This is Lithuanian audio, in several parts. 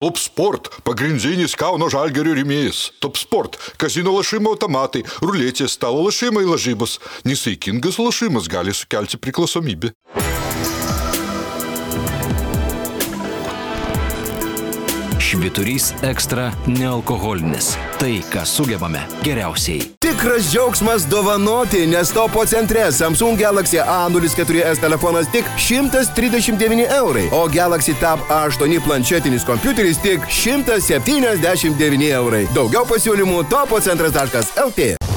Top Sport - pagrindinis Kauno žalgerio rėmėjas. Top Sport - kazino lašimo automatai, ruletės, stalo lašimai lažybos. Nesaikingas lašimas gali sukelti priklausomybę. Šviturys ekstra nealkoholinis. Tai, ką sugebame geriausiai. Tikras džiaugsmas dovanoti, nes topo centre Samsung Galaxy A04s telefonas tik 139 eurai, o Galaxy Tab A8 planšetinis kompiuteris tik 179 eurai. Daugiau pasiūlymų topocentras.lt.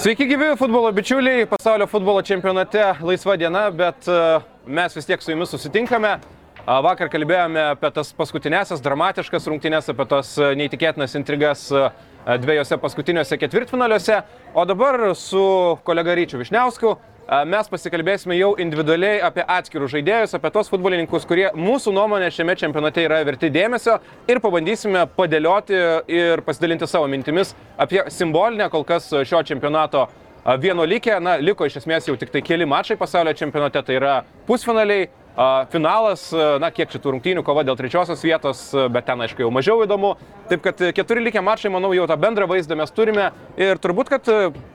Sveiki gyvi futbolo bičiuliai, pasaulio futbolo čempionate laisva diena, bet e, mes vis tiek su jumis susitinkame. Vakar kalbėjome apie tas paskutinėsias dramatiškas rungtynės, apie tos e, neįtikėtinas intrigas e, dviejose paskutiniuose ketvirtfinaliuose, o dabar su kolega Ryčiu Višniausku mes pasikalbėsime jau individualiai apie atskirus žaidėjus, apie tos futbolininkus, kurie mūsų nuomonė šiame čempionate yra verti dėmesio ir pabandysime padėlioti ir pasidalinti savo mintimis apie simbolinę kol kas šio čempionato a, vienuolikę. Na, liko iš esmės jau tik tai keli mačai pasaulio čempionate, tai yra pusfinaliai. Finalas, na kiek šitų rungtynių kova dėl trečiosios vietos, bet ten aišku jau mažiau įdomu. Taip kad keturi likę mačai, manau, jau tą bendrą vaizdą mes turime ir turbūt, kad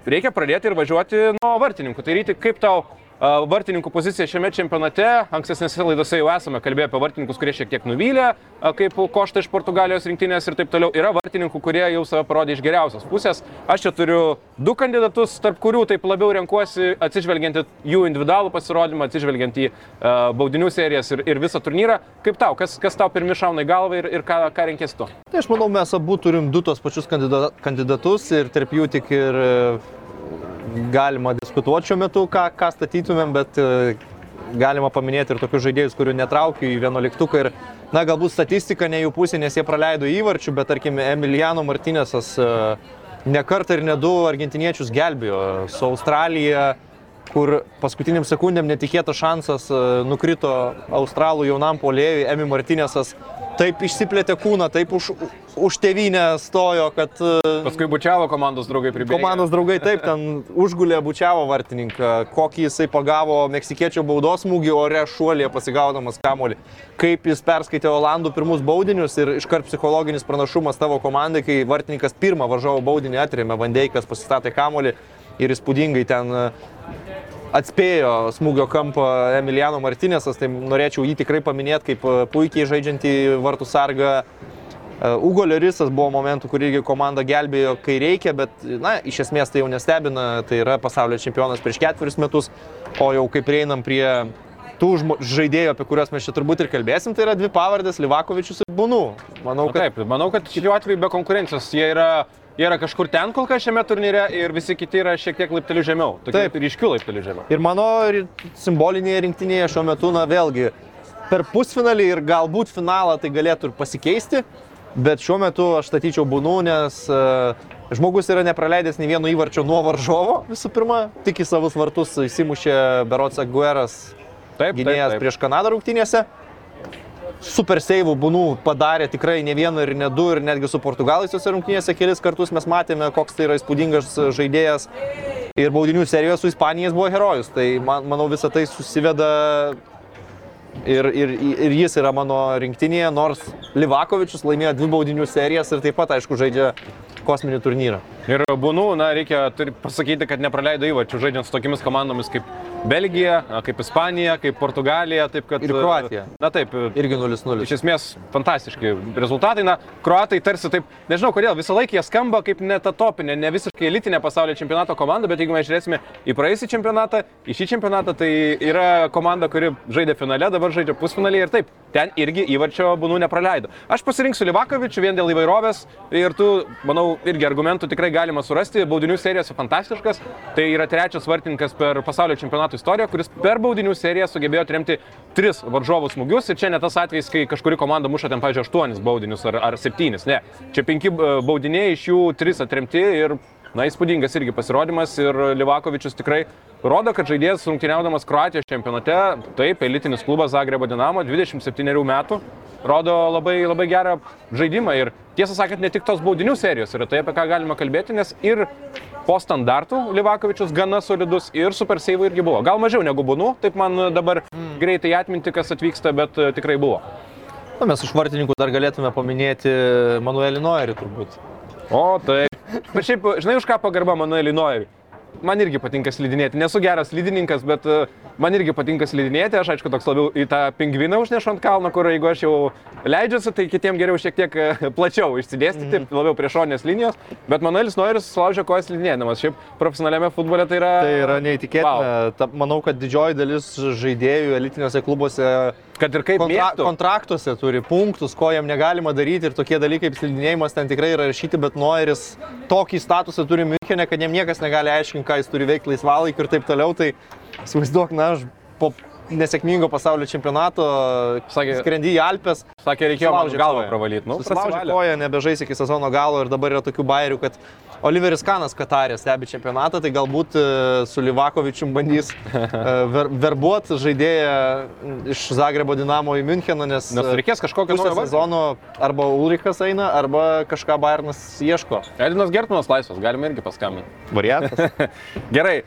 reikia pradėti ir važiuoti nuo vartininkų. Tai ryti, kaip tau vartininkų pozicija šiame čempionate? Ankstesnėse laidose jau esame kalbėję apie vartininkus, kurie šiek tiek nuvylė, kaip košta iš Portugalijos rinktinės ir taip toliau. Yra vartininkų, kurie jau save parodė iš geriausios pusės. Aš čia turiu du kandidatus, tarp kurių taip labiau renkuosi atsižvelgiant į jų individualų pasirodymą, atsižvelgiant į baudinių serijas ir, ir visą turnyrą. Kaip tau, kas, kas tau pirmi šauna į galvą ir, ir ką, ką renkės tu? Tai aš manau, mes abu turim du tos pačius kandida- kandidatus ir tarp jų tik ir galima diskutuoti šiuo metu, ką, ką statytumėm, bet e, galima paminėti ir tokius žaidėjus, kurių netraukiu į vienuoliktuką ir, na, galbūt statistika ne jų pusė, nes jie praleido įvarčių, bet tarkim Emiliano Martinėsas e, ne kartą ir ne du argentiniečius gelbėjo. Su Australija kur paskutiniam sekundėm netikėtas šansas e, nukrito australų jaunam polėjui, Emi Martinėsas. Taip išsiplėtė kūną, taip už, už tėvynę stojo, kad e, Paskui bučiavo komandos draugai pribėgo. komandos draugai taip ten užgulė bučiavo vartininką, kokį jisai pagavo meksikiečio baudos smūgį ore šuolėje pasigaudamas kamolį, kaip jis perskaitė Olandų pirmus baudinius ir iškart psichologinis pranašumas tavo komandai, kai vartininkas pirmą varžovo baudinį atrėmė, Vandeikas pasistatė kamolį ir įspūdingai ten e, atspėjo smūgio kampą Emiliano Martinėsas, tai norėčiau jį tikrai paminėti kaip e, puikiai žaidžiantį vartų sargą. E, Ugo Lerisas buvo momentų, kur irgi komanda gelbėjo, kai reikia, bet, na, iš esmės tai jau nestebina, tai yra pasaulio čempionas prieš ketverius metus, o jau kai prieinam prie tų žaidėjų, apie kuriuos mes čia turbūt ir kalbėsim, tai yra dvi pavardės - Livakovičius ir Bunu. Manau, Na, kad taip, manau, kad šiuo atveju be konkurencijos jie yra, jie yra kažkur ten kol kas šiame turnyre ir visi kiti yra šiek tiek laiptelių žemiau. Tokie Taip. ryškių laiptelių žemiau. Ir mano simbolinėje rinktinėje šiuo metu, na vėlgi, per pusfinalį ir galbūt finalą tai galėtų ir pasikeisti, bet šiuo metu aš statyčiau būnų, nes uh, žmogus yra nepraleidęs nei vieno įvarčio nuo varžovo visų pirma, tik į savus vartus įsimušė Berots Agueras Taip, gynėjas prieš Kanadą rungtynėse. Super seivų būnų padarė tikrai ne vieną ir ne du ir netgi su Portugalais tose rungtynėse kelis kartus mes matėme, koks tai yra įspūdingas žaidėjas. Ir baudinių serijos su Ispanijais buvo herojus. Tai man, manau visą tai susiveda ir, ir, ir jis yra mano rinktinėje, nors Livakovičius laimėjo dvi baudinių serijas ir taip pat, aišku, žaidžia kosminį turnyrą. Ir būnų, na, reikia pasakyti, kad nepraleido įvarčių žaidžiant su tokiamis komandomis kaip Belgija, kaip Ispanija, kaip Portugalija, taip kad... Ir Kroatija. Na taip, Irgi 0-0. Iš esmės fantastiški rezultatai. Na, kruatai tarsi taip, nežinau kodėl, visą laiką jie skamba kaip ne ta topinė, ne visiškai elitinė pasaulio čempionato komanda, bet jeigu mes žiūrėsime į praėjusią čempionatą, į šį čempionatą, tai yra komanda, kuri žaidė finale, dabar žaidžia pusfinalį ir taip, ten irgi įvarčio būnų nepraleido. Aš pasirinksiu Livakovičių vien dėl įvairovės ir tu, manau, irgi argumentų tikrai galima surasti. Baudinių serijose fantastiškas. Tai yra trečias vartininkas per pasaulio čempionato istoriją, kuris per baudinių seriją sugebėjo atremti tris varžovų smūgius. Ir čia ne tas atvejis, kai kažkuri komanda muša ten, pavyzdžiui, aštuonis baudinius ar, ar septynis. Ne. Čia penki e, baudiniai, iš jų tris atremti ir Na, įspūdingas irgi pasirodymas ir Livakovičius tikrai rodo, kad žaidėjas rungtyniaudamas Kroatijos čempionate, taip, elitinis klubas Zagrebo Dinamo, 27 metų, rodo labai, labai gerą žaidimą ir tiesą sakant, ne tik tos baudinių serijos yra tai, apie ką galima kalbėti, nes ir po standartų Livakovičius gana solidus ir super seivų irgi buvo. Gal mažiau negu būnu, taip man dabar mm. greitai atminti, kas atvyksta, bet e, tikrai buvo. Na, mes iš vartininkų dar galėtume paminėti Manuelį Noerį turbūt. O, taip. Bet šiaip, žinai, už ką pagarba Manuelį Noerį? Man irgi patinka slidinėti. Nesu geras slidininkas, bet uh, man irgi patinka slidinėti, aš aišku toks labiau į tą pingviną užnešu ant kalno, kur jeigu aš jau leidžiuosi, tai kitiems geriau šiek tiek e, plačiau išsidėstyti, mm. labiau prie šonės linijos, bet Manuelis Noiris sulaužė kojas slidinėdamas, šiaip profesionaliame futbole tai yra... Tai yra neįtikėtina, wow. manau, kad didžioji dalis žaidėjų elitiniuose klubuose Kad ir kaip kontra mėgtų. kontraktuose turi punktus, ko jam negalima daryti ir tokie dalykai kaip slidinėjimas ten tikrai yra rašyti, bet Noiris tokį statusą turi Münchenė, kad jam niekas negali aiškinti, ką jis turi veikti laisvalaikį ir taip toliau. Tai Įsivaizduok, na, aš po nesėkmingo pasaulio čempionato sakė, skrendi į Alpes. Sakė, reikėjo galvą pravalyti. Nu, Susilaužė koją, nebežais iki sezono galo ir dabar yra tokių bairių, kad Oliveris Kanas Katarė stebi čempionatą, tai galbūt e, su Livakovičium bandys e, ver, verbuoti žaidėją iš Zagrebo Dinamo į Müncheną, nes, nes reikės kažkokio naujo sezono arba Ulrichas eina, arba kažką Bayernas ieško. Edinas Gertmanas laisvas, galime irgi paskambinti. Variantas. Gerai,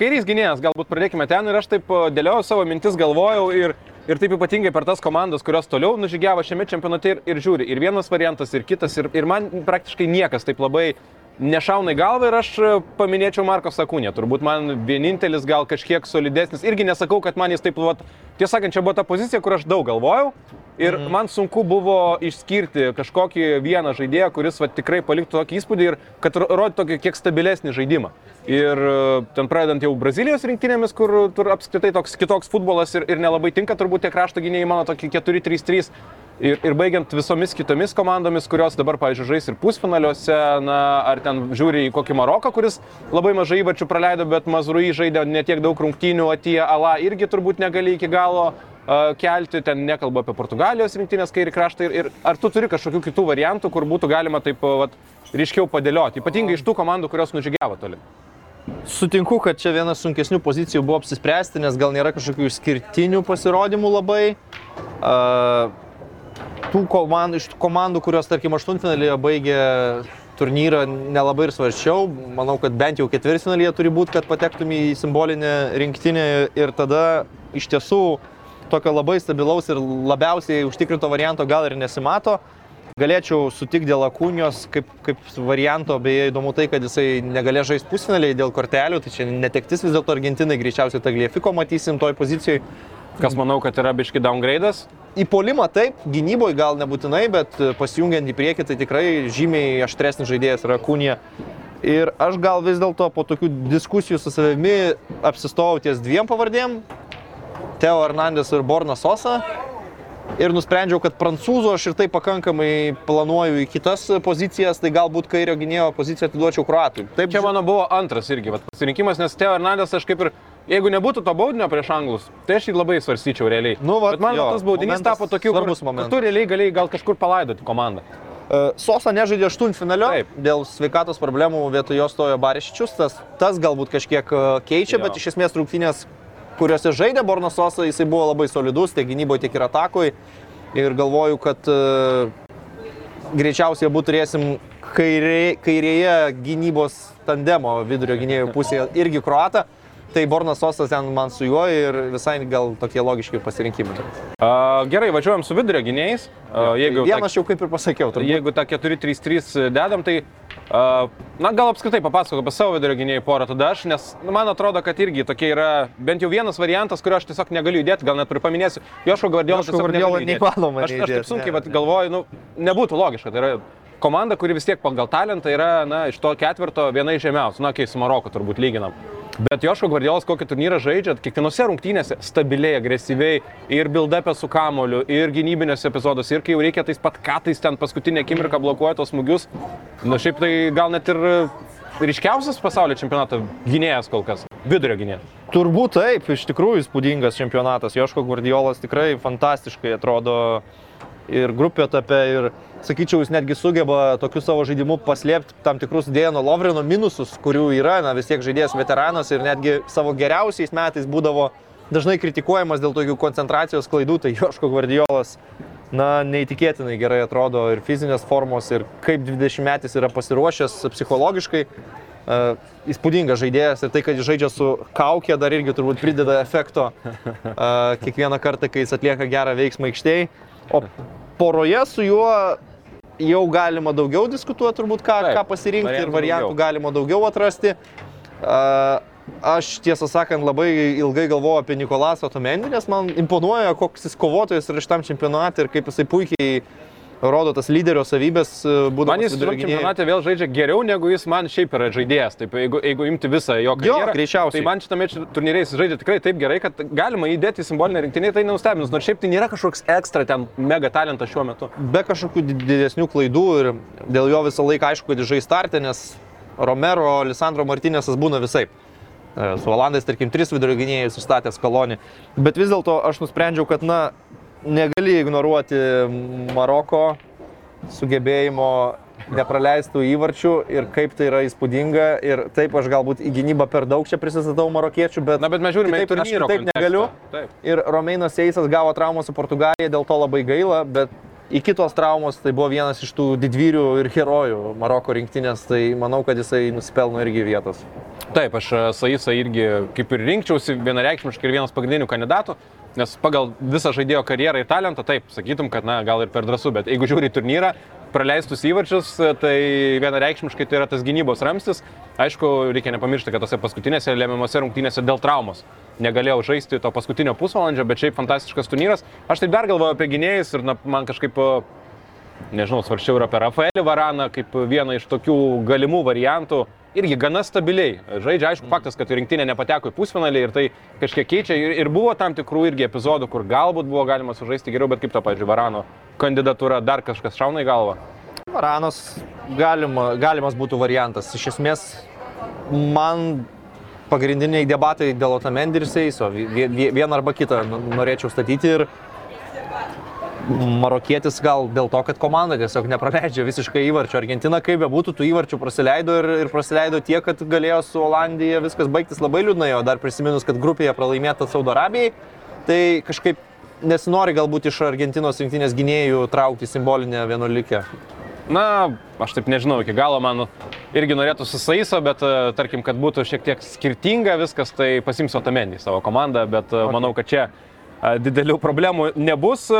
kairys gynėjas, galbūt pradėkime ten ir aš taip dėliojau savo mintis, galvojau ir Ir taip ypatingai per tas komandas, kurios toliau nužygiavo šiame čempionate ir, ir žiūri. Ir vienas variantas, ir kitas. Ir, ir man praktiškai niekas taip labai nešauna į galvą ir aš e, paminėčiau Marko Sakūnė. Turbūt man vienintelis gal kažkiek solidesnis. Irgi nesakau, kad man jis taip, vat, tiesą sakant, čia buvo ta pozicija, kur aš daug galvojau. Ir mhm. man sunku buvo išskirti kažkokį vieną žaidėją, kuris va, tikrai paliktų tokį įspūdį ir kad rodytų tokį kiek stabilesnį žaidimą. Ir e, ten pradedant jau Brazilijos rinktinėmis, kur tur apskritai toks kitoks futbolas ir, ir nelabai tinka turbūt tie krašto gynėjai mano tokį 4-3-3 Ir, ir baigiant visomis kitomis komandomis, kurios dabar, pavyzdžiui, žais ir pusfinaliuose, na, ar ten žiūri į kokį Maroką, kuris labai mažai įvačių praleido, bet Mazrui žaidė netiek daug rungtynių, o tie Ala irgi turbūt negali iki galo kelti, ten nekalbu apie Portugalijos rinktinės kairį kraštą. Ir, ir ar tu turi kažkokių kitų variantų, kur būtų galima taip vat, ryškiau padėlioti, ypatingai iš tų komandų, kurios nužygiavo toli? Sutinku, kad čia vienas sunkesnių pozicijų buvo apsispręsti, nes gal nėra kažkokių išskirtinių pasirodymų labai. Uh, tų komandų, iš tų komandų, kurios, tarkim, aštuntfinalėje baigė turnyrą, nelabai ir svarščiau. Manau, kad bent jau ketvirtfinalyje turi būti, kad patektum į simbolinę rinktinę ir tada iš tiesų tokio labai stabilaus ir labiausiai užtikrinto varianto gal ir nesimato. Galėčiau sutikti dėl Akūnios kaip, kaip varianto, beje įdomu tai, kad jisai negalės žaisti pusfinaliai dėl kortelių, tai čia netektis vis dėlto Argentinai, greičiausiai Tagliefiko matysim toj pozicijoje. Kas manau, kad yra biški downgrade'as? Į polimą taip, gynyboje gal nebūtinai, bet pasijungiant į priekį tai tikrai žymiai aštresnis žaidėjas yra Kūnija. Ir aš gal vis dėlto po tokių diskusijų su savimi apsistojau ties dviem pavardėm - Teo Hernandės ir Borna Sosa. Ir nusprendžiau, kad prancūzų aš ir tai pakankamai planuoju į kitas pozicijas, tai galbūt kairio gynėjo poziciją atiduočiau kruatui. Taip, čia mano buvo antras irgi vat, pasirinkimas, nes Teo Hernandės aš kaip ir Jeigu nebūtų to baudinio prieš anglus, tai aš jį labai svarstyčiau realiai. Nu, va, Bet man jo, tas baudinys tapo tokiu, kur, tu realiai galėjai gal kažkur palaidoti komandą. Uh, Sosa nežaidė aštuntfinalio, dėl sveikatos problemų vietoj jo stojo Barišičius, tas, tas galbūt kažkiek uh, keičia, jo. bet iš esmės rungtynės, kuriuose žaidė Borno Sosa, jisai buvo labai solidus tiek gynyboje, tiek ir atakoje. Ir galvoju, kad uh, greičiausiai abu turėsim kairė, kairėje gynybos tandemo vidurio gynėjų pusėje irgi kruatą. Tai Bornas Sosas ten man su juo ir visai gal tokie logiški pasirinkimai. Uh, gerai, važiuojam su vidurio gynėjais. Uh, jeigu Vieną aš jau kaip ir pasakiau. Turbūt. Jeigu tą 4-3-3 dedam, tai na, gal apskritai papasakok apie savo vidurio gynėjų porą tada aš, nes nu, man atrodo, kad irgi tokie yra bent jau vienas variantas, kurio aš tiesiog negaliu įdėti, gal net ir paminėsiu. Joško Guardiola tiesiog Guardiola neįmanoma. Aš, aš taip sunkiai, bet galvoju, nu, nebūtų logiška. Tai yra komanda, kuri vis tiek pagal talentą yra na, iš to ketvirto viena iš žemiausių. Na, kai su Maroku turbūt lyginam. Bet Joško Gvardiolas kokį turnyrą žaidžia, kiekvienose rungtynėse stabiliai, agresyviai ir build-up'e su kamoliu, ir gynybinėse epizoduose, ir kai jau reikia tais pat katais ten paskutinę akimirką blokuoja tos smūgius. Na šiaip tai gal net ir ryškiausias pasaulio čempionato gynėjas kol kas. Vidurio gynėjas. Turbūt taip, iš tikrųjų įspūdingas čempionatas. Joško Gvardiolas tikrai fantastiškai atrodo ir grupių etape ir, sakyčiau, jis netgi sugeba tokiu savo žaidimu paslėpti tam tikrus Dėjano Lovrino minusus, kurių yra, na vis tiek žaidėjas veteranas ir netgi savo geriausiais metais būdavo dažnai kritikuojamas dėl tokių koncentracijos klaidų, tai Joško Gvardiolas, na, neįtikėtinai gerai atrodo ir fizinės formos, ir kaip 20 metais yra pasiruošęs psichologiškai. Uh, įspūdingas žaidėjas ir tai, kad jis žaidžia su kaukė, dar irgi turbūt prideda efekto uh, kiekvieną kartą, kai jis atlieka gerą veiksmą aikštėje. O poroje su juo jau galima daugiau diskutuoti, turbūt ką, Taip, ką pasirinkti ir variantų variantų daugiau. galima daugiau atrasti. Uh, Aš tiesą sakant labai ilgai galvojau apie Nikolasą Tomendį, nes man imponuoja, koks jis kovotojas yra šitam čempionatui ir kaip jisai puikiai rodo tas lyderio savybės, Man būdamas jis vidurio šiam gynėju. čempionate vėl žaidžia geriau, negu jis man šiaip yra žaidėjas. Taip, jeigu, jeigu imti visą jo karjerą, greičiausiai. tai man šitame turnyre jis žaidžia tikrai taip gerai, kad galima įdėti simbolinę rinktinę, tai nenustebins. Nors šiaip tai nėra kažkoks ekstra ten mega talentas šiuo metu. Be kažkokių di- didesnių klaidų ir dėl jo visą laiką aišku, kad jis žais startę, nes Romero, Lisandro Martinėsas būna visai. Su Olandais, tarkim, tris vidurio gynėjus užstatęs kolonį. Bet vis dėlto aš nusprendžiau, kad, na, negali ignoruoti Maroko sugebėjimo nepraleistų įvarčių ir kaip tai yra įspūdinga. Ir taip aš galbūt į gynybą per daug čia prisistatau marokiečių, bet... Na, bet mes žiūrime į kitaip- aš kontekstą. negaliu. Taip. Ir Romeinas Seisas gavo traumą su Portugalija, dėl to labai gaila, bet iki tos traumos tai buvo vienas iš tų didvyrių ir herojų Maroko rinktinės, tai manau, kad jisai nusipelno irgi vietos. Taip, aš e, Saisą irgi kaip ir rinkčiausi vienareikšmiškai ir vienas pagrindinių kandidatų, nes pagal visą žaidėjo karjerą ir talentą, taip, sakytum, kad na, gal ir per drąsų, bet jeigu žiūri turnyrą, praleistus įvarčius, tai vienareikšmiškai tai yra tas gynybos ramstis. Aišku, reikia nepamiršti, kad tose paskutinėse lemiamose rungtynėse dėl traumos negalėjau žaisti to paskutinio pusvalandžio, bet šiaip fantastiškas turnyras. Aš taip dar galvoju apie gynėjus ir na, man kažkaip nežinau, svarščiau ir apie Rafaelį Varaną kaip vieną iš tokių galimų variantų. Irgi gana stabiliai žaidžia, aišku, faktas, kad rinktinė nepateko į pusfinalį ir tai kažkiek keičia. Ir, ir buvo tam tikrų irgi epizodų, kur galbūt buvo galima sužaisti geriau, bet kaip to, pavyzdžiui, Varano kandidatūra dar kažkas šauna į galvą. Varanas galima, galimas būtų variantas. Iš esmės, man pagrindiniai debatai dėl Otamendi ir Seiso. Vie- vie- Vieną arba kitą norėčiau statyti ir marokietis gal dėl to, kad komanda tiesiog nepraleidžia visiškai įvarčių. Argentina, kaip be būtų, tų įvarčių praleido ir, ir praleido tiek, kad galėjo su Olandija viskas baigtis labai liūdnai, o dar prisiminus, kad grupėje pralaimėta Saudo Arabijai, tai kažkaip nesinori galbūt iš Argentinos rinktinės gynėjų traukti simbolinę vienuolikę. Na, aš taip nežinau, iki galo man irgi norėtų susaiso, bet e, tarkim, kad būtų šiek tiek skirtinga viskas, tai pasimsiu Otamenį savo komandą, bet okay. manau, kad čia e, didelių problemų nebus.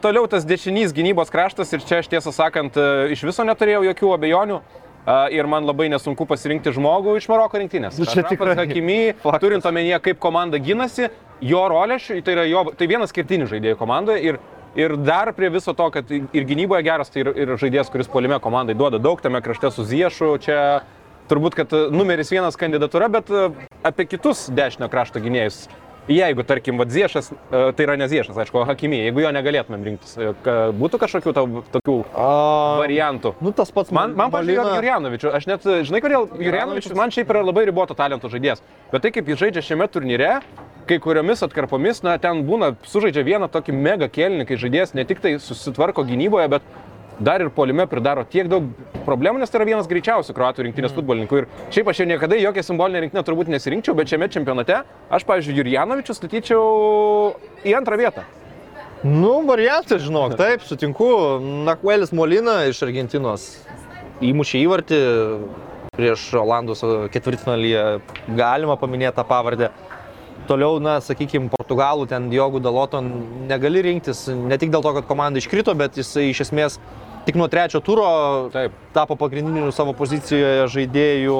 Toliau tas dešinys gynybos kraštas ir čia aš tiesą sakant e, iš viso neturėjau jokių abejonių. E, Ir man labai nesunku pasirinkti žmogų iš Maroko rinktinės. Nu, čia tikrai Hakimi, turint omenyje, kaip komanda gynasi, jo rolė, tai yra jo, tai vienas skirtinis žaidėjų komandoje ir, ir dar prie viso to, kad ir gynyboje geras, tai ir, ir žaidėjas, kuris polime komandai duoda daug, tame krašte su Ziešu, čia turbūt, kad numeris vienas kandidatūra, bet e, apie kitus dešinio krašto gynėjus. Jeigu, tarkim, vad Ziešas, e, tai yra ne Ziešas, aišku, Hakimi, jeigu jo negalėtumėm rinktis, e, būtų kažkokių tau, tokių A, variantų. nu tas pats Man, man pažiūrėjau, Molina- Jurjanovičius. Aš net, žinai, kodėl Jurjanovičius man šiaip yra labai riboto talento žaidėjas. Bet tai, kaip jis žaidžia šiame turnyre, kai kuriomis atkarpomis, na, ten būna, sužaidžia vieną tokį mega kelnį, kai žaidėjas ne tik tai susitvarko gynyboje, bet dar ir polime pridaro tiek daug problemų, nes tai yra vienas greičiausių kruatų rinktinės futbolininkų. Ir šiaip aš jau niekada jokią simbolinę rinktinę turbūt nesirinkčiau, bet šiame čempionate aš, pavyzdžiui, Jurjanovičius statyčiau į antrą vietą. Nu, variantas, žinok, taip, sutinku. Nakvelis Molina iš Argentinos įmušė įvartį prieš Olandus ketvirtfinalyje. Galima paminėti tą pavardę. Toliau, na, sakykime, Portugalų ten Diogų Daloto negali rinktis, ne tik dėl to, kad komanda iškrito, bet jisai iš esmės tik nuo trečio turo Taip. tapo pagrindiniu savo pozicijoje žaidėjų.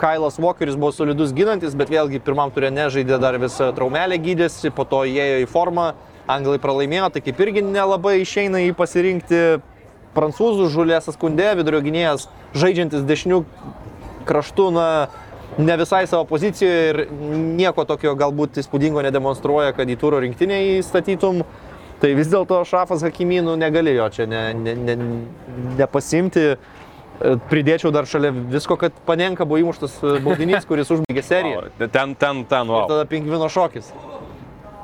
Kailas Walkeris buvo solidus ginantis, bet vėlgi pirmam turė nežaidė dar visą traumelę gydėsi, po to įėjo į formą, anglai pralaimėjo, tai kaip irgi nelabai išeina jį pasirinkti. Prancūzų žulėsas kundė, vidurio gynėjas, žaidžiantis dešinių kraštų, na, ne visai savo pozicijoje ir nieko tokio galbūt įspūdingo nedemonstruoja, kad į turo rinktinę įstatytum. Tai vis dėlto Šafas Hakimynų negalėjo čia ne, ne, ne, nepasimti. E, Pridėčiau dar šalia visko, kad Panenka buvo įmuštas e, baudinys, kuris užbaigė seriją. Ten, ten, ten, Ir wow. tada pingvino šokis.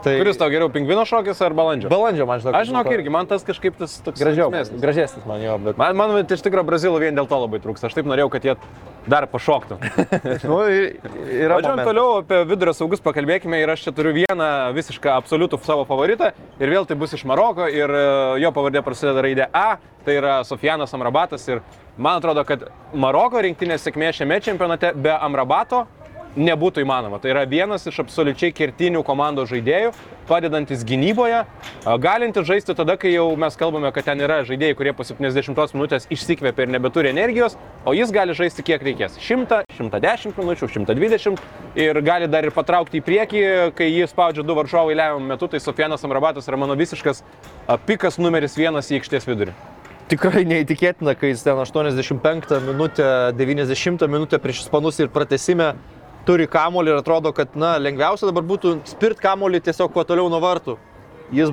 Tai Kuris tau geriau, pingvino šokis ar balandžio? balandžio man žinok. Aš žinok irgi, man tas kažkaip tas toks Gražiau, linksmesnis. gražesnis man jo, bet... Man, man iš tikrųjų brazilų vien dėl to labai trūksta. Aš taip norėjau, kad jie dar pašoktų. Nu, ir- yra Važiuojam toliau apie vidurio saugus pakalbėkime ir aš čia turiu vieną visišką absoliutų savo favoritą ir vėl tai bus iš Maroko ir e, jo pavardė prasideda raidė A, tai yra Sofianas Amrabatas ir man atrodo, kad Maroko rinktinės sėkmė šiame čempionate be Amrabato nebūtų įmanoma. Tai yra vienas iš absoliučiai kertinių komandos žaidėjų, padedantis gynyboje, galintis žaisti tada, kai jau mes kalbame, kad ten yra žaidėjai, kurie po 70 minutės išsikvėpia ir nebeturi energijos, o jis gali žaisti kiek reikės. 100, 110 minučių, 120 ir gali dar ir patraukti į priekį, kai jį spaudžia du varžovai lemiamų metu, tai Sofianas Amrabatas yra mano visiškas pikas numeris vienas į aikštės vidurį. Tikrai neįtikėtina, kai jis ten 85 minutę, 90 minutę prieš ispanus ir pratesime turi kamolį ir atrodo, kad na, lengviausia dabar būtų spirt kamolį tiesiog kuo toliau nuo vartų. Jis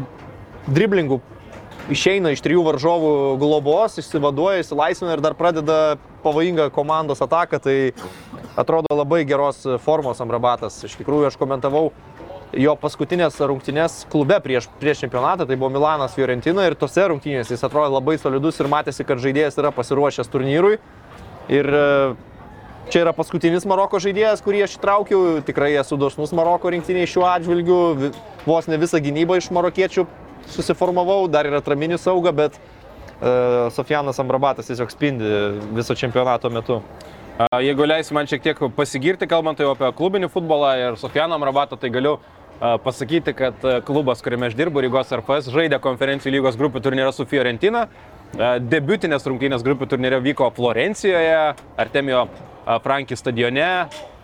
driblingų išeina iš trijų varžovų globos, išsivaduoja, įsilaisvina ir dar pradeda pavojingą komandos ataką, tai atrodo labai geros formos Amrabatas. Iš tikrųjų, aš komentavau jo paskutinės rungtynės klube prieš, prieš čempionatą, tai buvo Milanas Fiorentina ir tose rungtynėse jis atrodė labai solidus ir matėsi, kad žaidėjas yra pasiruošęs turnyrui. Ir e, čia yra paskutinis Maroko žaidėjas, kurį aš įtraukiau, tikrai esu dosnus Maroko rinktiniai šiuo atžvilgiu, Vi- vos ne visą gynybą iš marokiečių susiformavau, dar yra atraminių sauga, bet e, Sofianas Amrabatas tiesiog spindi viso čempionato metu. Jeigu leisi man šiek tiek pasigirti, kalbant jau apie klubinį futbolą ir Sofianą Amrabatą, tai galiu pasakyti, kad a, klubas, kuriame aš dirbu, Rygos RFS, žaidė konferencijų lygos grupių turnyrą su Fiorentina. A, Debiutinės rungtynės grupių turnyre vyko Florencijoje, Artemijo a, Franki stadione.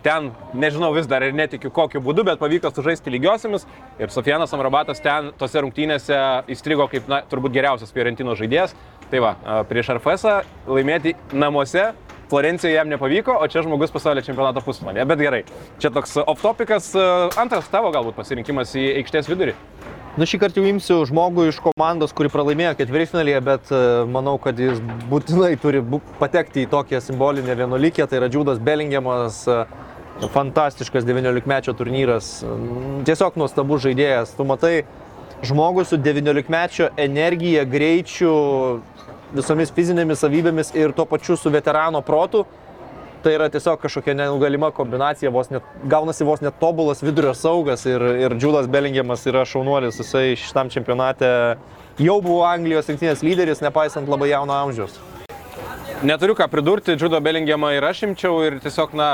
Ten, nežinau vis dar ir netikiu kokiu būdu, bet pavyko sužaisti lygiosiamis. Ir Sofianas Amrabatas ten tose rungtynėse įstrigo kaip, na, turbūt geriausias Fiorentino žaidėjas. Tai va, a, prieš RFS laimėti namuose Florencijoje jam nepavyko, o čia žmogus pasaulio čempionato pusfinalėje. Bet gerai, čia toks off-topikas. Antras tavo galbūt pasirinkimas į aikštės vidurį. Nu šį kartą jau imsiu žmogų iš komandos, kuri pralaimėjo ketvirtfinalėje, bet e, manau, kad jis būtinai turi patekti į tokią simbolinę vienuolikę. Tai yra Džudas Bellingiamas, e, fantastiškas 19-mečio turnyras, Mm, tiesiog nuostabus žaidėjas. Tu matai žmogų su 19-mečio energija, greičiu, visomis fizinėmis savybėmis ir tuo pačiu su veterano protu. Tai yra tiesiog kažkokia nenugalima kombinacija, vos net, gaunasi vos net tobulas vidurio saugas ir, ir Džudas Bellingiamas yra šaunuolis, jisai šitam čempionate jau buvo Anglijos rinktinės lyderis, nepaisant labai jauno amžiaus. Neturiu ką pridurti, Džudo Bellingiamą ir aš imčiau ir tiesiog, na,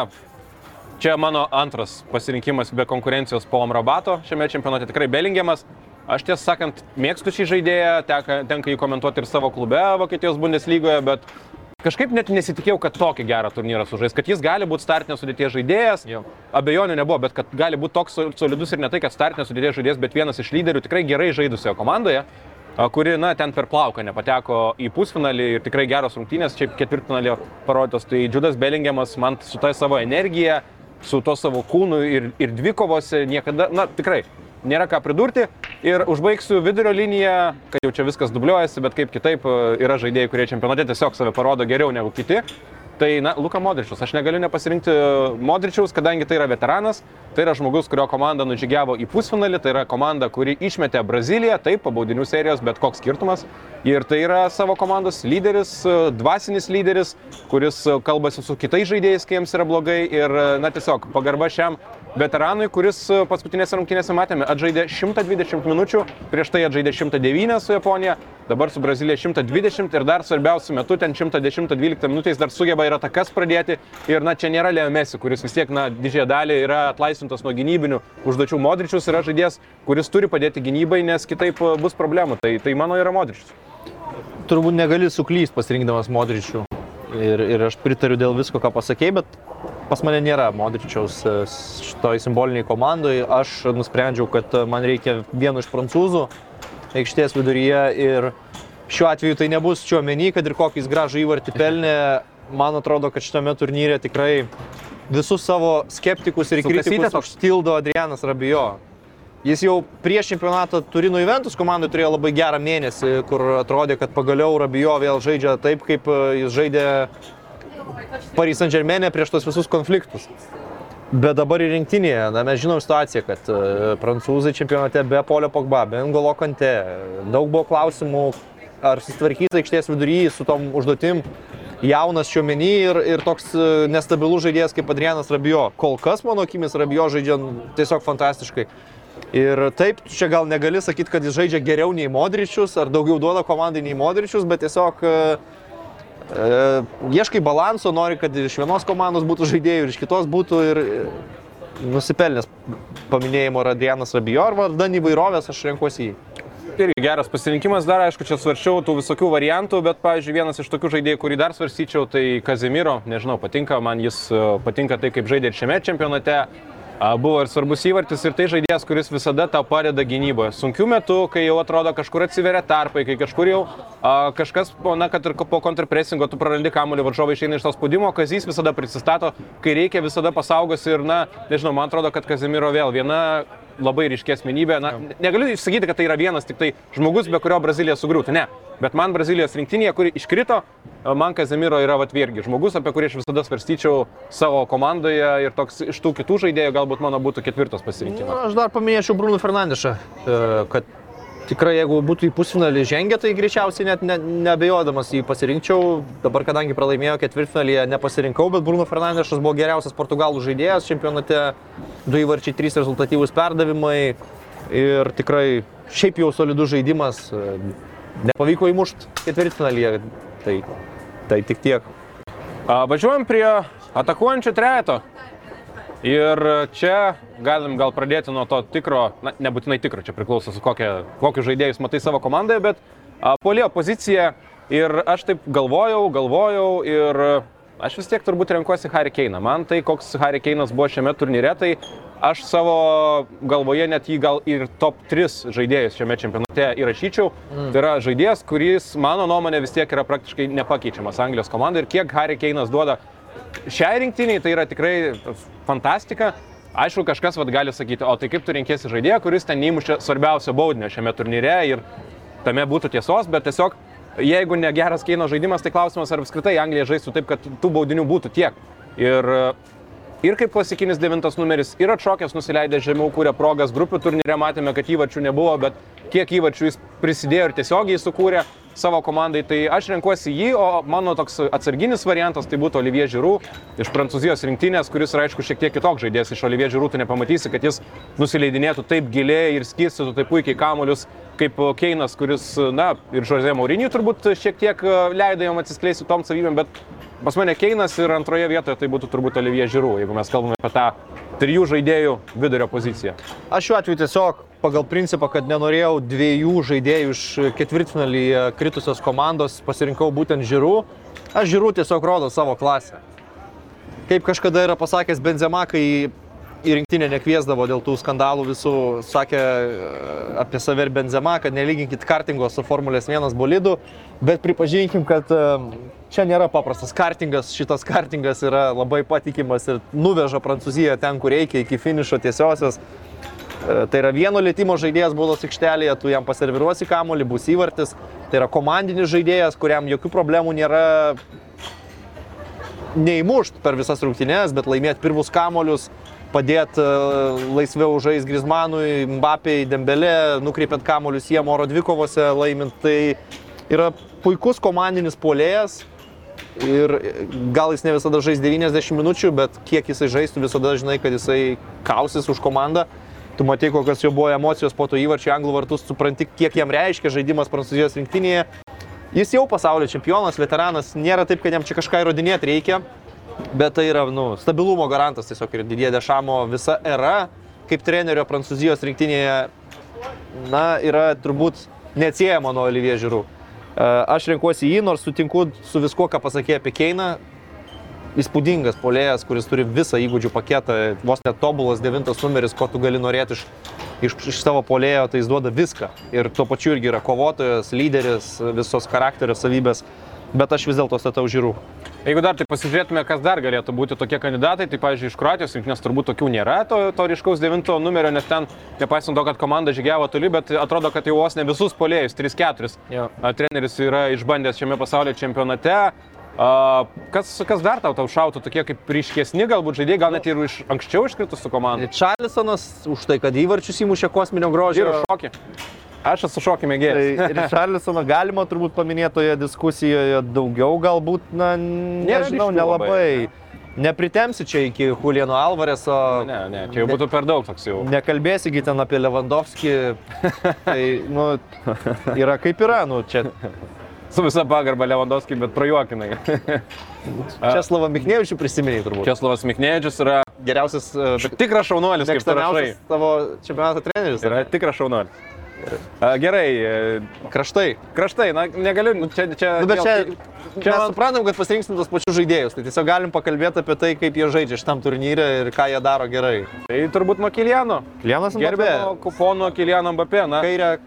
čia mano antras pasirinkimas be konkurencijos po Amrabato šiame čempionate. Tikrai Bellingiamas. Aš tiesą sakant, mėgstu šį žaidėją, teka, tenka jį komentuoti ir savo klube Vokietijos Bundeslygoje, bet kažkaip net nesitikėjau, kad tokį gerą turnyrą sužais, kad jis gali būti startinės sudėties žaidėjas. Jo. Abejonių nebuvo, bet kad gali būti toks sol- solidus ir ne tai, kad startinės sudėties žaidėjas, bet vienas iš lyderių tikrai gerai žaidusioje komandoje, kuri, na, ten per plauką nepateko į pusfinalį ir tikrai geros rungtynės, čia ketvirtfinalį parodytos. Tai Džudas Bellingiamas man su ta savo energija, su to savo kūnu ir, ir dvikovose niekada, na, tikrai. Nėra ką pridurti ir užbaigsiu vidurio liniją, kad jau čia viskas dubliuojasi, bet kaip kitaip e, yra žaidėjai, kurie čempionate tiesiog save parodo geriau negu kiti. Tai, na, Luka Modričius. Aš negaliu nepasirinkti Modričiaus, kadangi tai yra veteranas, tai yra žmogus, kurio komanda nužygiavo į pusfinalį, tai yra komanda, kuri išmetė Braziliją, taip, po baudinių serijos, bet koks skirtumas. Ir tai yra savo komandos lyderis, dvasinis lyderis, kuris kalbasi su kitais žaidėjais, kai jiems yra blogai. Ir, na, tiesiog pagarba šiam veteranui, kuris paskutinėse rungtynėse matėme, atžaidė 120 minučių, prieš tai atžaidė 109 su Japonija, dabar su Brazilija 120 ir dar svarbiausiu metu ten 110-12 minutės dar sugeba ir atakas pradėti. Ir na, čia nėra Leo Messi, kuris vis tiek, na, didžiąją dalį yra atlaisvintas nuo gynybinių užduočių. Modričius yra žaidėjas, kuris turi padėti gynybai, nes kitaip e, bus problemų. Tai, tai mano yra Modričius. Turbūt negali suklysti pasirinkdamas Modričių. Ir, ir aš pritariu dėl visko, ką pasakėjai, bet pas mane nėra Modričiaus e, šitoj simboliniai komandai. Aš nusprendžiau, kad e, man reikia vieno iš prancūzų aikštės viduryje ir šiuo atveju tai nebus šiuo menį, kad ir kokį jis gražų įvartį pelnė. Man atrodo, kad šitame turnyre tikrai visus savo skeptikus ir kritikus užtildo Adrianas Rabijo. Jis jau prieš čempionatą Turino Juventus komandai turėjo labai gerą mėnesį, kur atrodė, kad pagaliau Rabijo vėl žaidžia taip, kaip e, jis žaidė Paris Saint Germain'e prieš tos visus konfliktus. Bet dabar ir rinktinėje, na, mes žinom situaciją, kad uh, prancūzai čempionate be Polio Pogba, be Ngolo Kante, daug buvo klausimų, ar susitvarkys aikštės vidury su tom užduotim jaunas šiuomenį ir, ir toks e, nestabilus žaidėjas kaip Adrianas Rabijo. Kol kas, mano akimis, Rabijo žaidžia tiesiog fantastiškai. Ir taip, čia gal negali sakyti, kad jis žaidžia geriau nei Modričius ar daugiau duoda komandai nei Modričius, bet tiesiog e, e, ieškai balanso, nori, kad iš vienos komandos būtų žaidėjų ir iš kitos būtų ir e, nusipelnęs paminėjimo Radianas Rabijo ar vardan įvairovės aš renkuosi jį. Irgi geras pasirinkimas, dar aišku, čia svarčiau tų visokių variantų, bet, pavyzdžiui, vienas iš tokių žaidėjų, kurį dar svarstyčiau, tai Kazimiro, nežinau, patinka, man jis e, patinka tai, kaip žaidė ir šiame čempionate, Buvo ir svarbus įvartis ir tai žaidėjas, kuris visada tau padeda gynyboje. Sunkiu metu, kai jau atrodo kažkur atsiveria tarpai, kai kažkur jau a, kažkas, na, kad ir po kontrpresingo tu prarandi kamuolį, varžovai išeina iš to spaudimo, Kazys visada prisistato, kai reikia visada pasaugos ir, na, nežinau, man atrodo, kad Kazimiro vėl viena labai ryškė asmenybė. Na, negaliu išsakyti, kad tai yra vienas tik tai žmogus, be kurio Brazilija sugriūtų. Ne. Bet man Brazilijos rinktinėje, kuri iškrito, man Kazemiro yra vatvirgi. Žmogus, apie kurį aš visada svarstyčiau savo komandoje ir toks iš tų kitų žaidėjų galbūt mano būtų ketvirtas pasirinkimas. Na, aš dar paminėčiau Bruno Fernandešą, e, kad tikrai jeigu būtų į pusfinalį žengę, tai greičiausiai net ne, nebejodamas jį pasirinkčiau. Dabar, kadangi pralaimėjo ketvirtfinalyje, nepasirinkau, bet Bruno Fernandešas buvo geriausias portugalų žaidėjas čempionate, du įvarčiai, trys rezultatyvūs perdavimai ir tikrai šiaip jau solidus žaidimas. Nepavyko įmušti ketvirtfinalyje, tai, tai tik tiek. Važiuojam prie atakuojančio trejeto. Ir čia galim gal pradėti nuo to tikro, na, nebūtinai tikro, čia priklauso su kokia, kokiu žaidėjus matai savo komandoje, bet polėjo pozicija ir aš taip galvojau, galvojau ir aš vis tiek turbūt renkuosi Harry Keiną. Man tai, koks Harry Keinas buvo šiame turnyre, tai aš savo galvoje net jį gal ir top 3 žaidėjus šiame čempionate įrašyčiau. Mm. Tai yra žaidėjas, kuris mano nuomonė vis tiek yra praktiškai nepakeičiamas Anglijos komandai ir kiek Harry Keinas duoda šiai rinktiniai tai yra tikrai fantastika. Aišku, kažkas vat, gali sakyti, o tai kaip tu renkėsi žaidėją, kuris ten neįmušė svarbiausio baudinio šiame turnyre ir tame būtų tiesos, bet tiesiog jeigu ne geras Keino žaidimas, tai klausimas, ar apskritai Anglija žaistų taip, kad tų baudinių būtų tiek. Ir, ir kaip klasikinis devintas numeris, ir atšokęs nusileidė žemiau, kūrė progas, grupių turnyre matėme, kad įvačių nebuvo, bet kiek įvačių jis prisidėjo ir tiesiogiai sukūrė savo komandai, tai aš renkuosi jį, o mano toks atsarginis variantas tai būtų Olivier Žirų iš Prancūzijos rinktinės, kuris yra aišku šiek tiek kitoks žaidėjas. Iš Olivier Žirų tu nepamatysi, kad jis nusileidinėtų taip giliai ir skirstytų taip puikiai kamuolius kaip Keinas, kuris, na, ir Žozė Maurinį turbūt šiek tiek e, leido jam atsiskleisti tom savybėm, bet pas mane Keinas ir antroje vietoje tai būtų turbūt Olivier Žirų, jeigu mes kalbame apie tą trijų žaidėjų vidurio poziciją. Aš šiuo atveju tiesiog pagal principą, kad nenorėjau dviejų žaidėjų iš ketvirtfinalį kritusios komandos, pasirinkau būtent Žirų. Aš Žirų tiesiog rodo savo klasę. Kaip kažkada yra pasakęs Benzema, kai į rinktinę nekviesdavo dėl tų skandalų visų, sakė e, apie save ir Benzema, kad nelyginkit kartingo su Formulės 1 bolidu, bet pripažinkim, kad e, čia nėra paprastas kartingas, šitas kartingas yra labai patikimas ir nuveža Prancūziją ten, kur reikia, iki finišo tiesiosios. E, tai yra vieno lėtimo žaidėjas baudos aikštelėje, tu jam paserviruosi kamuolį, bus įvartis. Tai yra komandinis žaidėjas, kuriam jokių problemų nėra neįmušt per visas rungtynes, bet laimėti pirmus kamolius, padėti e, laisviau žais Grismanui, Mbapiai, Dembelė, nukreipiant kamolius jiem oro dvikovose laimint. Tai yra puikus komandinis polėjas, Ir gal jis ne visada žais 90 minučių, bet kiek jisai žaistų, visada žinai, kad jisai kausis už komandą tu matai, kokios jo buvo emocijos po to įvarčio anglų vartus, supranti, kiek jam reiškia žaidimas Prancūzijos rinktinėje. Jis jau pasaulio čempionas, veteranas, nėra taip, kad jam čia kažką įrodinėti reikia, bet tai yra nu, stabilumo garantas tiesiog ir Didie Dešamo visa era kaip trenerio Prancūzijos rinktinėje, na, yra turbūt neatsiejama nuo Olivier Žirų. Aš renkuosi jį, nors sutinku su viskuo, ką pasakė apie Keiną, įspūdingas polėjas, kuris turi visą įgūdžių paketą, vos net tobulas devintas numeris, ko tu gali norėti iš, iš, iš savo polėjo, tai jis duoda viską. Ir tuo pačiu irgi yra kovotojas, lyderis, visos charakterio savybės, bet aš vis dėlto statau žiūrų. Jeigu dar tai pasižiūrėtume, kas dar galėtų būti tokie kandidatai, tai, pavyzdžiui, iš Kroatijos rinktinės turbūt tokių nėra, to, to ryškaus devinto numerio, nes ten, nepaisant to, kad komanda žygiavo toli, bet atrodo, kad jau vos ne visus polėjus, 3-4. Treneris yra išbandęs šiame pasaulio čempionate, A, kas, kas dar tau tau šautų, tokie kaip ryškesni galbūt žaidėjai, gal net ir iš anksčiau iškritusių komandų? Čarlisonas už tai, kad įvarčius įmušė kosminio Ir grožio. šokį. Aš esu Tai mėgėjas. ir Čarlisoną galima turbūt paminėti toje diskusijoje daugiau, galbūt, na, nežinau, nelabai. labai, Nepritemsi čia iki Juliano Alvareso. Ne, ne, čia jau būtų per daug toks jau. Nekalbėsi gi ten apie Lewandowski. tai, nu, yra kaip yra, nu, čia Su visa pagarba Lewandowski, bet prajuokinai. Česlavą Miknevičių prisiminiai turbūt. Česlavas Miknevičius yra Geriausias, e, tikras šaunuolis, kaip tavo čempionato treneris. Yra tikras šaunuolis. A, Gerai, e, Kraštai. kraštai, na, negaliu, nu, čia, čia, Nu, bet čia, čia mes man- suprantam, kad pasirinksim tos pačius žaidėjus, tai tiesiog galim pakalbėti apie tai, kaip jie žaidžia šitam turnyrė ir ką jie daro gerai. Tai turbūt nuo Kiliano. Klianas Gerbiamo kupono Kiliano Mbappé, na. Kairę,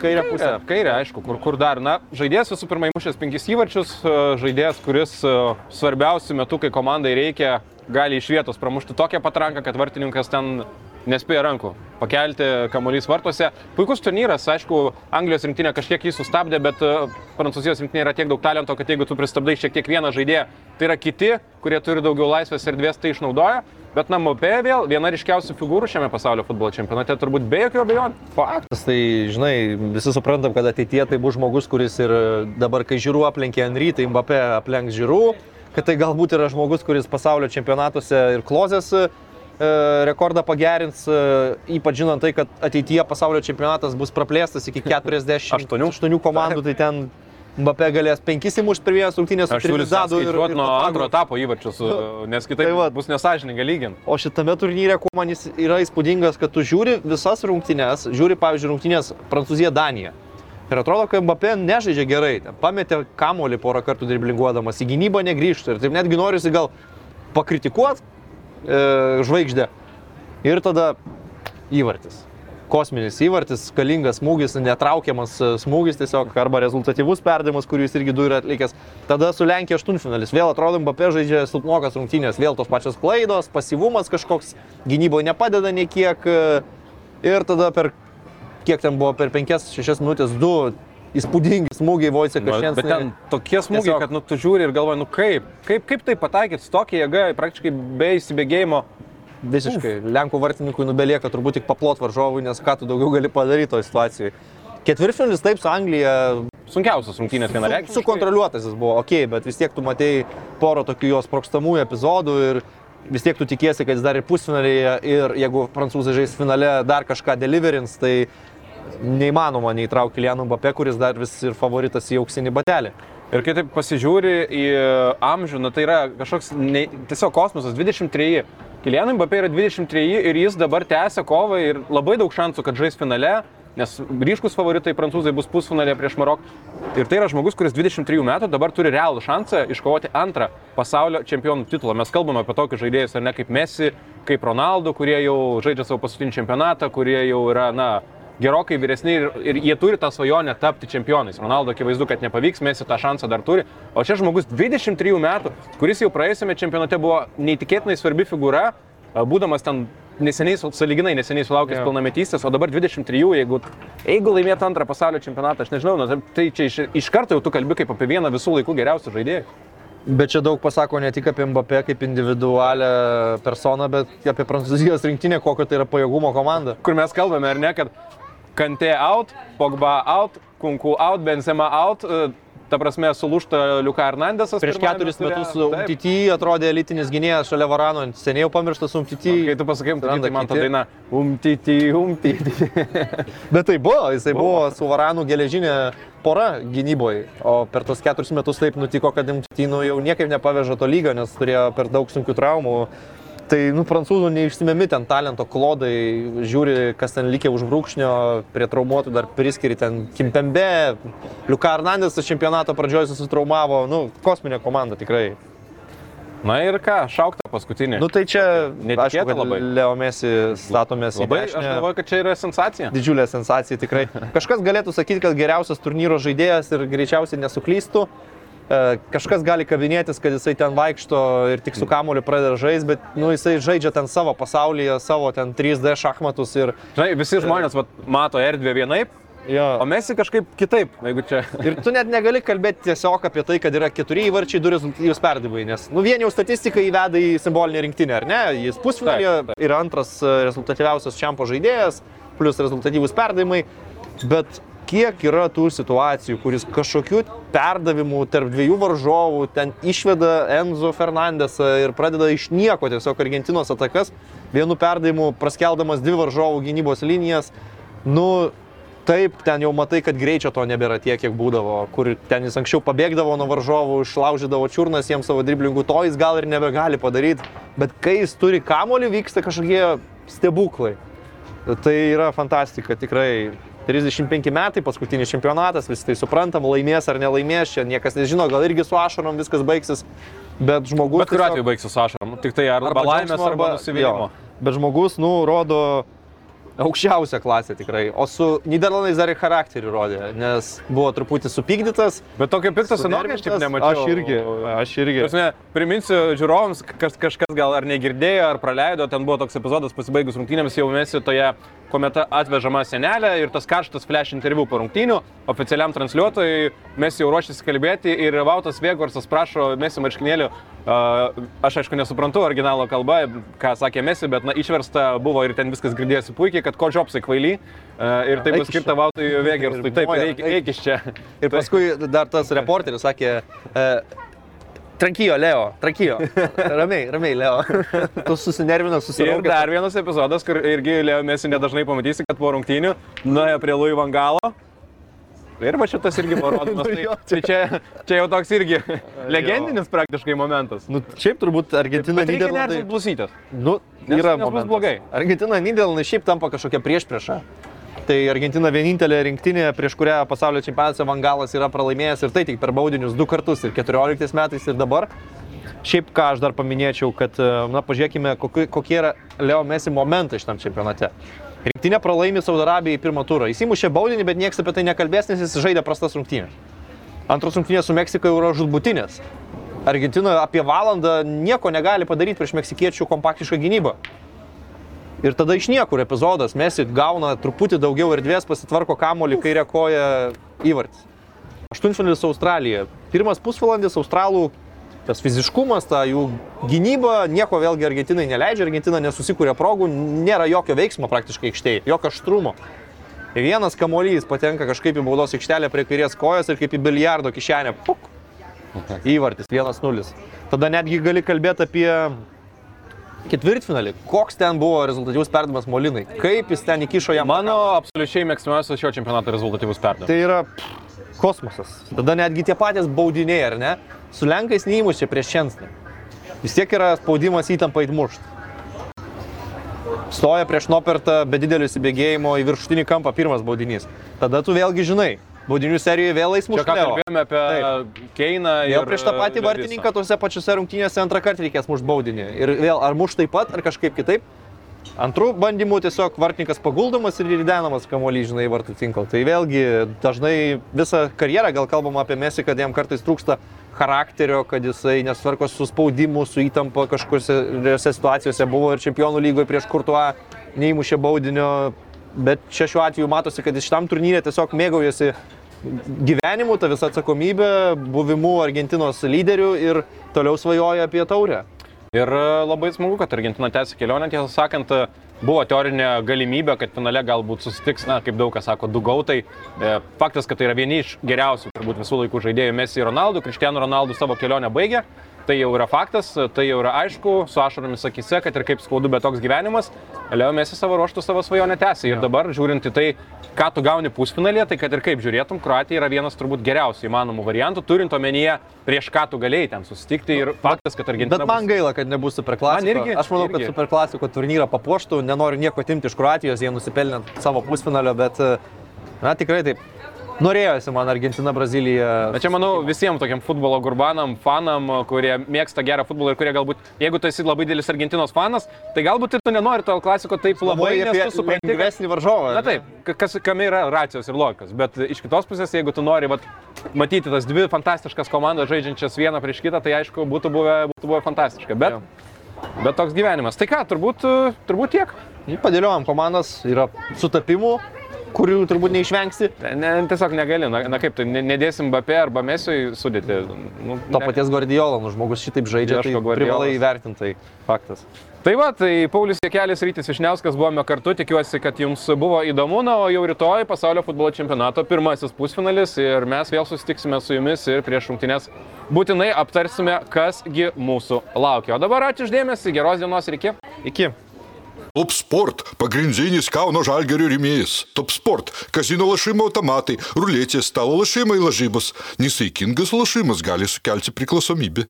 kairę pusę. Kairė, kairė, aišku, kur, kur dar. Na, žaidėjas visų pirma įmušęs penkis įvarčius, e, žaidėjas, kuris e, svarbiausiu metu, kai komandai reikia, gali iš vietos pramušti tokią patranką, kad vartininkas ten nespėja rankų pakelti kamuolys vartuose. Puikus turnyras, aišku, Anglijos rinktinė kažkiek jį sustabdė, bet e, Prancūzijos rinktinė yra tiek daug talento, kad jeigu tu pristabdai šiek tiek vieną žaidėją, tai yra kiti, kurie turi daugiau laisvės erdvės, tai išnaudoja. Bet Namopė vėl viena ryškiausių figūrų šiame pasaulio futbolo čempionate, turbūt be jokių abejonių. Faktas, tai žinai, visi suprantam, kad ateityje tai bus žmogus, kuris ir dabar, kai žiūrų aplenkė Henry, tai Mbappé aplenks žiūrų, kad tai galbūt yra žmogus, kuris pasaulio čempionatuose ir klozės e, rekordą pagerins, e, ypač žinant tai, kad ateityje pasaulio čempionatas bus praplėstas iki 48 Aštuonių. komandų, tai ten Mbappé galės penkis įmušti per vienas rungtynės su Trinidadu ir, ir nuo antro etapo įvarčius, nes kitaip Tai va. bus nesažininga lyginti. O šitame turnyre, kuo man jis yra įspūdingas, kad tu žiūri visas rungtynes, žiūri, pavyzdžiui, rungtynės Prancūzija-Danija. Ir atrodo, kad Mbappé nežaidžia gerai. Pametė kamuolį porą kartų driblinguodamas, į gynybą negrįžtų. Ir taip netgi noriu gal pakritikuoti e, žvaigždę. Ir tada įvartis. Kosminis įvartis, galingas smūgis, netraukiamas e, smūgis tiesiog, arba rezultatyvus perdavimas, kurį jis irgi du yra atlikęs. Tada su Lenkija aštuntfinalis. Vėl atrodo, Mbappé žaidžia silpnokas rungtynės, vėl tos pačios klaidos, pasyvumas kažkoks, gynyboje nepadeda niekiek. e, Ir tada per, kiek ten buvo, per 5-6 minutės, du įspūdingi smūgiai Vojcek Bet ten tokie smūgiai, Tiesiog- kad nu, tu žiūri ir galvoji, nu kaip, kaip, kaip tai pataikyti su tokia jėga, praktiškai be įsibėgėjimo. Visiškai. Lenkų vartininkui nubelieka turbūt tik paplot varžovui, nes ką tu daugiau gali padaryti toje situacijoje. Ketvirtfinalis taip su Anglija Sunkiausias rungtynės su, vienareikšmiškai. sukontroliuotas jis buvo, ok, bet vis tiek tu matei porą tokių jos sprokstamų epizodų ir vis tiek tu tikėsi, kad jis dar ir pusfinalėje ir jeigu prancūzai žais finale dar kažką deliverins, tai neįmanoma neįtraukti Lienų Mbappé, kuris dar vis ir favoritas į auksinį batelį. Ir kai taip pasižiūri į amžių, nu, tai yra kažkoks ne, tiesiog kosmosas 23. Kilianui Mbappé yra 23 ir jis dabar tęsia kovą ir labai daug šansų, kad žais finale, nes ryškus favoritai prancūzai bus pusfinalė prieš Maroką. Ir tai yra žmogus, kuris 23 metų dabar turi realų šansą iškovoti antrą pasaulio čempionų titulą. Mes kalbame apie tokius žaidėjus, ar ne kaip Messi, kaip Ronaldo, kurie jau žaidžia savo paskutinį čempionatą, kurie jau yra, na, gerokai vyresni ir, ir jie turi tą svajonę tapti čempionais. Ronaldo akivaizdu, kad nepavyks, Messi tą šansą dar turi. O čia žmogus 23 metų, kuris jau praėjusiame čempionate buvo neįtikėtinai svarbi figūra, būdamas ten neseniai, saliginai neseniai sulaukęs Jo. pilnametystės, o dabar 23, jeigu, jeigu laimėtų antrą pasaulio čempionatą, aš nežinau, na, tai čia iš, iš karto jau tu kalbi kaip apie vieną visų laikų geriausių žaidėjų. Bet čia daug pasako ne tik apie Mbappé kaip individualią personą, bet apie Prancūzijos rinktinę, kokio tai yra pajėgumo komanda. Kur mes kalbame, ar ne, kad Kante out, Pogba out, Kunku out, Benzema out, e, ta prasme, sulūšta Liuka Hernandesas. Prieš keturis metus. UMTT atrodė elitinis gynėjas šalia Varano, seniai jau pamirštas UMTT. Kai tu pasakai, tai man ta daina umtyti, umtyti. Bet tai buvo, jisai buvo su Varanu geležinė pora gynyboje, o per tos keturis metus taip nutiko, kad UMTT nu, jau niekaip nepaveža to lygio, nes turėjo per daug sunkių traumų. Tai, nu, prancūzų neišsimėmi ten talento klodai, žiūri, kas ten likė už brūkšnio, prie traumuotų dar priskiri ten Kimpembe, Liuka Hernandės čempionato pradžioje susitraumavo, nu, kosminė komanda tikrai. Na ir ką, šaukta paskutinė. Nu, tai čia, aišku, kad labai. Leo Messi statomės Labai, aš galvoju, kad čia yra sensacija. Didžiulė sensacija tikrai. Kažkas galėtų sakyti, kad geriausias turnyro žaidėjas ir greičiausiai nesuklystų. E, Kažkas gali kabinėtis, kad jisai ten vaikšto ir tik su kamuoliu pradeda žaisti, bet nu, jisai žaidžia ten savo pasaulyje, savo ten 3D šachmatus ir Žinai, visi žmonės vat, mato erdvę vienaip, Jo. O Messi kažkaip kitaip, jeigu čia. Ir tu net negali kalbėti tiesiog apie tai, kad yra keturi įvarčiai, du rezultatyvus perdavimai, nes, nu, vien jau statistika įveda į simbolinę rinktinę, ar ne? Jis taip. yra antras e, rezultatyviausias čempio žaidėjas, plus rezultatyvus perdavimai, bet kiek yra tų situacijų, kuris kažkokių perdavimų tarp dviejų varžovų ten išveda Enzo Fernandesą ir pradeda iš nieko tiesiog Argentinos atakas, vienu perdavimu praskeldamas dvi varžovų gynybos linijas. Nu, Taip, ten jau matai, kad greičio to nebėra tiek, kiek būdavo, kur ten jis anksčiau pabėgdavo nuo varžovų, išlaužydavo čiurnas jiems savo driblingų, to jis gal ir nebegali padaryti, bet kai jis turi kamolį, vyksta kažkokie stebuklai. Tai yra fantastika, tikrai. 35 metai, paskutinis čempionatas, visi tai suprantam, laimės ar nelaimės, čia niekas nežino, gal irgi su ašarom viskas baigsis, bet žmogus... Bet kuriuo atveju baigsis su ašarom. Tik tai arba, arba laimės, džiaugsmo, arba nusivylimo. Bet žmogus, nu, rodo aukščiausią klasę tikrai. O su Niderlandais dar ir charakterį rodė, nes buvo truputį supykdytas. Bet tokio pikto senokio aš taip nemačiau. Aš irgi, aš irgi. Prasme, priminsiu žiūrovams, kas, kažkas gal ar negirdėjo, ar praleido, ten buvo toks epizodas pasibaigus rungtynėms, jau mes toje, kuomet atvežama senelė ir tas karštas flash interviu po rungtynių, oficialiam transliuotojui, mes jau ruošiasi kalbėti ir Vautas Vėgorsas prašo Mesi marškinėlių. Aš aišku nesuprantu originalo kalbą, ką sakė Mesi, bet na, išversta buvo ir ten viskas girdėjosi puikiai, kad ko žiopsai kvaily. Ir tai bus skirta. Vautui Vėgersui. Taip, eik, iš čia. Ir paskui dar tas reporteris sakė, e, trankijo, Leo, trankijo. Ramiai, ramiai, Leo. tu susinervino, Ir susiraukė. dar vienas epizodas, kur irgi Leo Mesi nedažnai pamatysi, kad po rungtynių nuėjo prie Louis Vangalo. Ir va šitas irgi parodomas. Tai, tai čia, čia jau toks irgi legendinis praktiškai momentas. Nu, šiaip turbūt Argentina, Niderlandai. nerti klausytis. Nu, Nes- yra nes momentas. blogai. Argentina, Niderlandai šiaip tampa kažkokia priešprieša. Tai Argentina vienintelė rinktinė, prieš kurią pasaulio čempionate Vangalas yra pralaimėjęs ir tai tik per baudinius du kartus, ir 14 metais, ir dabar. Šiaip ką aš dar paminėčiau, kad, e, na, pažiūrėkime, kokie, kokie yra Leo Messi momentai šitam čempionate. Rinktinė pralaimi Saudo Arabijai pirmą turą. Jis įmušė baudinį, bet niekas apie tai nekalbės, nes jis žaidė prastas rungtynės. Antros rungtynės su Meksika jau yra žudbutinės. Argentina apie valandą nieko negali padaryti prieš meksikiečių kompaktišką gynybą. Ir tada iš niekur epizodas Messi gauna truputį daugiau erdvės, pasitvarko kamolį kairę koją įvartis. Aštuntfinalis Australija. Pirmas pusvalandis Australų tas fiziškumas, ta jų gynyba, nieko vėlgi Argentinai neleidžia, Argentina nesusikūrė progų, nėra jokio veiksmo praktiškai aikštėje, jokio aštrumo. Ir vienas kamuolys patenka kažkaip į baudos aikštelę prie kairės kojos ir kaip į biliardo kišenę. Puk. Įvartis 1-0. Tada netgi gali kalbėti apie ketvirtfinalį. Koks ten buvo rezultatyvus perdavimas Molinai? Kaip jis ten įkišo jam? Mano absoliučiai mėgstamiausias šio čempionato rezultatyvus perdavimas. Tai yra pff, kosmosas. Tada netgi tie patys baudiniai, ar ne? Su Lenkais neįmušė prieš Čensnį. Vis tiek yra spaudimas įtampa įmušti. Stoja prieš Nopertą be didelio įsibėgėjimo į viršutinį kampą pirmas baudinys. Tada tu vėlgi žinai, baudinių serijoje vėl eis Čia ką kalbėjome apie Keiną ir... Vėl prieš tą patį Levisą. vartininką tose pačiose rungtynėse antrą kartą reikės mušti baudinį. Ir vėl ar muš taip pat, ar kažkaip kitaip. Antrų bandymų tiesiog vartininkas paguldomas ir įridenamas kamuolys, žinai, vartų tinklą. Tai vėlgi dažnai visą karjerą gal kalbam apie Mesį, kad jam kartais trūksta charakterio, kad jisai nesvarko su spaudimu, su įtampa kažkokiose situacijose buvo ir čempionų lygoje prieš kurtuą neįmušė baudinio, bet čia šiuo atveju matosi, kad jis šitam turnyrė tiesiog mėgaujasi gyvenimu, ta visa atsakomybė, buvimu Argentinos lyderiu ir toliau svajoja apie taurę. Ir e, labai smagu, kad Argentina tęsia kelionę, tiesą sakant, e, buvo teorinė galimybė, kad finale galbūt susitiks, na, kaip daug kas sako, du gautai. E, Faktas, kad tai yra vieni iš geriausių turbūt visų laikų žaidėjų Messi ir Ronaldo. Cristiano Ronaldo savo kelionę baigė. Tai jau yra faktas, tai jau yra aišku, su ašaromis akise, kad ir kaip skaudu, bet toks gyvenimas. Leo Messi savo ruoštų savo svajonę tęsia. Ir dabar, žiūrint į tai, ką tu gauni pusfinalėje, tai kad ir kaip žiūrėtum, Kroatija yra vienas turbūt geriausių įmanomų variantų, turint omenyje, prieš ką tu galėjai ten susitikti. Ir faktas, kad Argentina... Bet man gaila, kad nebus superklasiko. Irgi, Aš manau, irgi. kad superklasiko turnyrą papuoštų, nenoriu nieko atimti iš Kroatijos, jie nusipelnė savo pusfinalio, bet, na tikrai taip. Norėjosi man Argentina, Brazilija. Na čia manau visiems tokiam futbolo gurbanam, fanam, kurie mėgsta gerą futbolą ir kurie galbūt, jeigu tu esi labai didelis Argentinos fanas, tai galbūt ir tu nenori to klasiko taip labai, nes tu supranti, lengvesnį varžovą. Na taip, ka- kas, kame yra racijos ir logikos, bet iš kitos pusės, jeigu tu nori vat, matyti tas dvi fantastiškas komandas žaidžiančias vieną prieš kitą, tai aišku, būtų buvę, būtų buvę fantastiška. Bet, bet toks gyvenimas. Tai ką, turbūt, turbūt tiek. Padėliojom komandas, yra sutapimų, kurių turbūt neišvengsi. Ne, tiesiog negali, na, na kaip, tai ne- nedėsim BP arba Mesiui sudėti. Nu, To ne- paties Guardiolo, nu žmogus šitaip žaidžia, tai privalai įvertinti, tai faktas. Tai va, tai Paulius Jekelis Rytis Višniauskas buvome kartu, tikiuosi, kad jums buvo įdomu, na, o jau rytoj pasaulio futbolo čempionato pirmasis pusfinalis ir mes vėl susitiksime su jumis ir prieš rungtynės būtinai aptarsime, kasgi mūsų laukia. O dabar ačiū uždėmesi, geros dienos ir iki. Iki. Top Sport – pagrindinis Kauno žalgerio rėmėjas. Top Sport – kazino lašimo automatai, ruletės, stalo lašimai lažybos. Nesaikingas lašimas gali sukelti priklausomybę.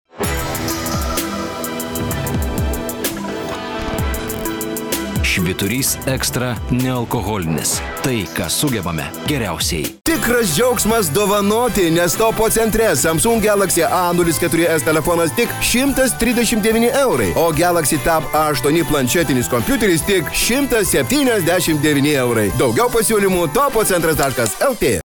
Šviturys ekstra nealkoholinis. Tai, ką sugebame geriausiai. Tikras džiaugsmas dovanoti, nes topo centre Samsung Galaxy A04s telefonas tik 139 eurai, o Galaxy Tab A8 planšetinis kompiuteris tik 179 eurai. Daugiau pasiūlymų topocentras.lt.